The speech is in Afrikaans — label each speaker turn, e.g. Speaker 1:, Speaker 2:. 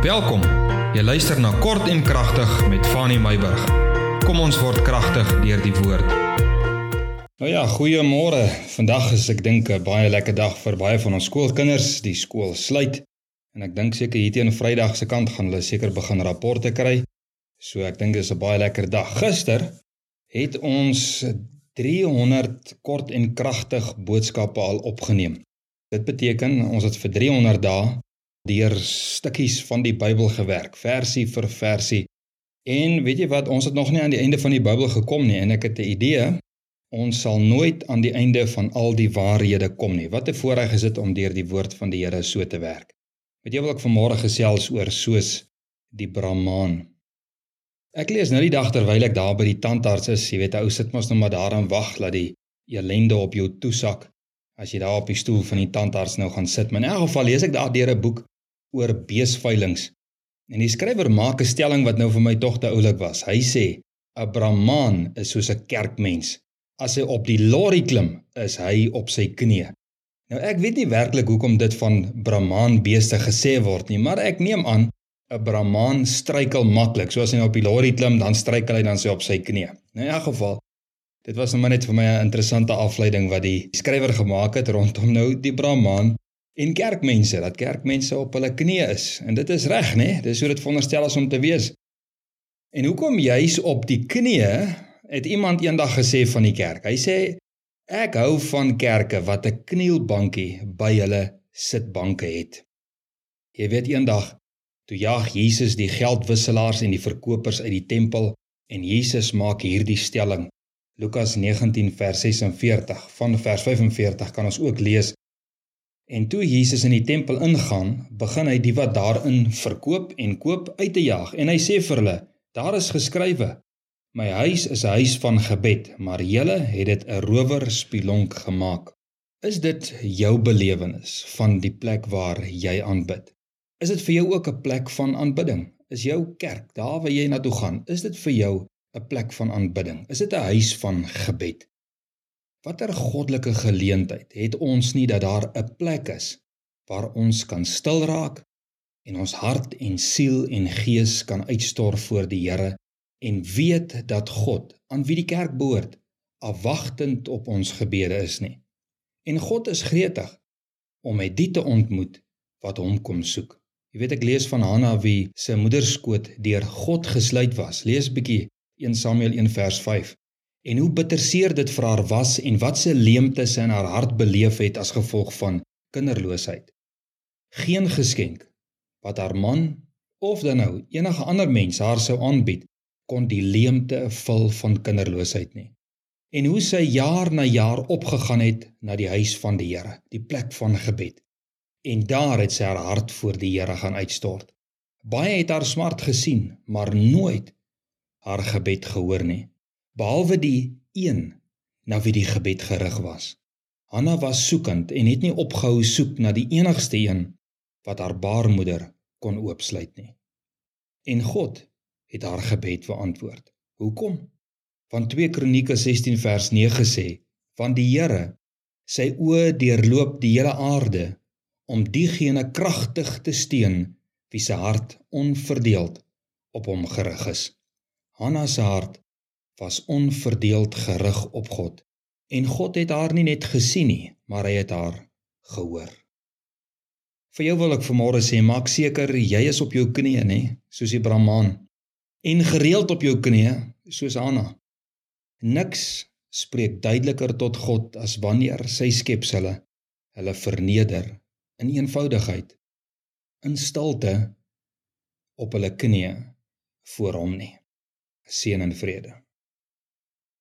Speaker 1: Welkom. Jy luister na Kort en Kragtig met Fanny Meyburg. Kom ons word kragtig deur die woord.
Speaker 2: Nou ja, goeiemôre. Vandag is ek dink 'n baie lekker dag vir baie van ons skoolkinders. Die skool sluit en ek dink seker hier teen Vrydag se kant gaan hulle seker begin rapporte kry. So ek dink dis 'n baie lekker dag. Gister het ons 300 kort en kragtig boodskappe al opgeneem. Dit beteken ons het vir 300 dae deur stukkies van die Bybel gewerk, versie vir versie. En weet jy wat, ons het nog nie aan die einde van die Bybel gekom nie en ek het 'n idee ons sal nooit aan die einde van al die waarhede kom nie. Wat 'n voorreg is dit om deur die woord van die Here so te werk. Weet jy wil ek vanmôre gesels oor soos die Brahman. Ek lees nou die dag terwyl ek daar by die tandarts is, jy weet, ou sit mos nou maar daar en wag dat die ellende op jou toesak as jy daar op die stoel van die tandarts nou gaan sit. Maar in elk geval lees ek daar deur 'n boek oor beesveilings. En die skrywer maak 'n stelling wat nou vir my tog te oulik was. Hy sê 'n brahman is soos 'n kerkmens. As hy op die lorry klim, is hy op sy knieë. Nou ek weet nie werklik hoekom dit van brahman beeste gesê word nie, maar ek neem aan 'n brahman struikel maklik. So as hy nou op die lorry klim, dan struikel hy dan sy op sy knieë. Nou in elk geval Dit was nou net vir my 'n interessante afleiding wat die skrywer gemaak het rondom nou die brahman en kerkmense dat kerkmense op hulle knieë is. En dit is reg nê dis hoe dit veronderstel is om te wees. En hoekom juis op die knieë het iemand eendag gesê van die kerk? Hy sê ek hou van kerke wat 'n knielbankie by hulle sitbanke het. Jy weet eendag toe jag Jesus die geldwisselaars en die verkopers uit die tempel en Jesus maak hierdie stelling. Lukas 19 vers 46 van vers 45 kan ons ook lees En toe Jesus in die tempel ingaan, begin hy die wat daarin verkoop en koop uit te jaag en hy sê vir hulle: Daar is geskrywe: My huis is 'n huis van gebed, maar julle het dit 'n rowerspilonk gemaak. Is dit jou belewenis van die plek waar jy aanbid? Is dit vir jou ook 'n plek van aanbidding? Is jou kerk, daar waar jy na toe gaan, is dit vir jou 'n plek van aanbidding? Is dit 'n huis van gebed? Watter goddelike geleentheid het ons nie dat daar 'n plek is waar ons kan stil raak en ons hart en siel en gees kan uitstort voor die Here en weet dat God aan wie die kerk behoort afwagtend op ons gebede is nie. En God is gretig om met die te ontmoet wat hom kom soek. Jy weet ek lees van Hanna wie se moederskoot deur God gesluit was. Lees bietjie 1 Samuel 1 vers 5 en hoe bitterseer dit vir haar was en wat se leemte sy in haar hart beleef het as gevolg van kinderloosheid. Geen geskenk wat haar man of dan nou enige ander mens haar sou aanbied kon die leemte vul van kinderloosheid nie. En hoe sy jaar na jaar opgegaan het na die huis van die Here, die plek van gebed. En daar het sy haar hart voor die Here gaan uitstort. Baie het haar smart gesien, maar nooit haar gebed gehoor nie behalwe die een na wie die gebed gerig was. Hanna was soekend en het nie opgehou soek na die enigste een wat haar baarmoeder kon oopsluit nie. En God het haar gebed beantwoord. Hoekom? Want 2 Kronieke 16 vers 9 sê: "Want die Here sy oë deurloop die hele aarde om diegene kragtig te steun wie se hart onverdeeld op hom gerig is." Hanna se hart was onverdeeld gerig op God. En God het haar nie net gesien nie, maar hy het haar gehoor. Vir jou wil ek vanmôre sê, maak seker jy is op jou knieë, nê, soos die Brahman, en gereeld op jou knieë, soos Hanna. Niks spreek duideliker tot God as wanneer sy skepsels hulle verneder in eenvoudigheid, in stilte op hulle knieë voor hom nie. Seën en vrede.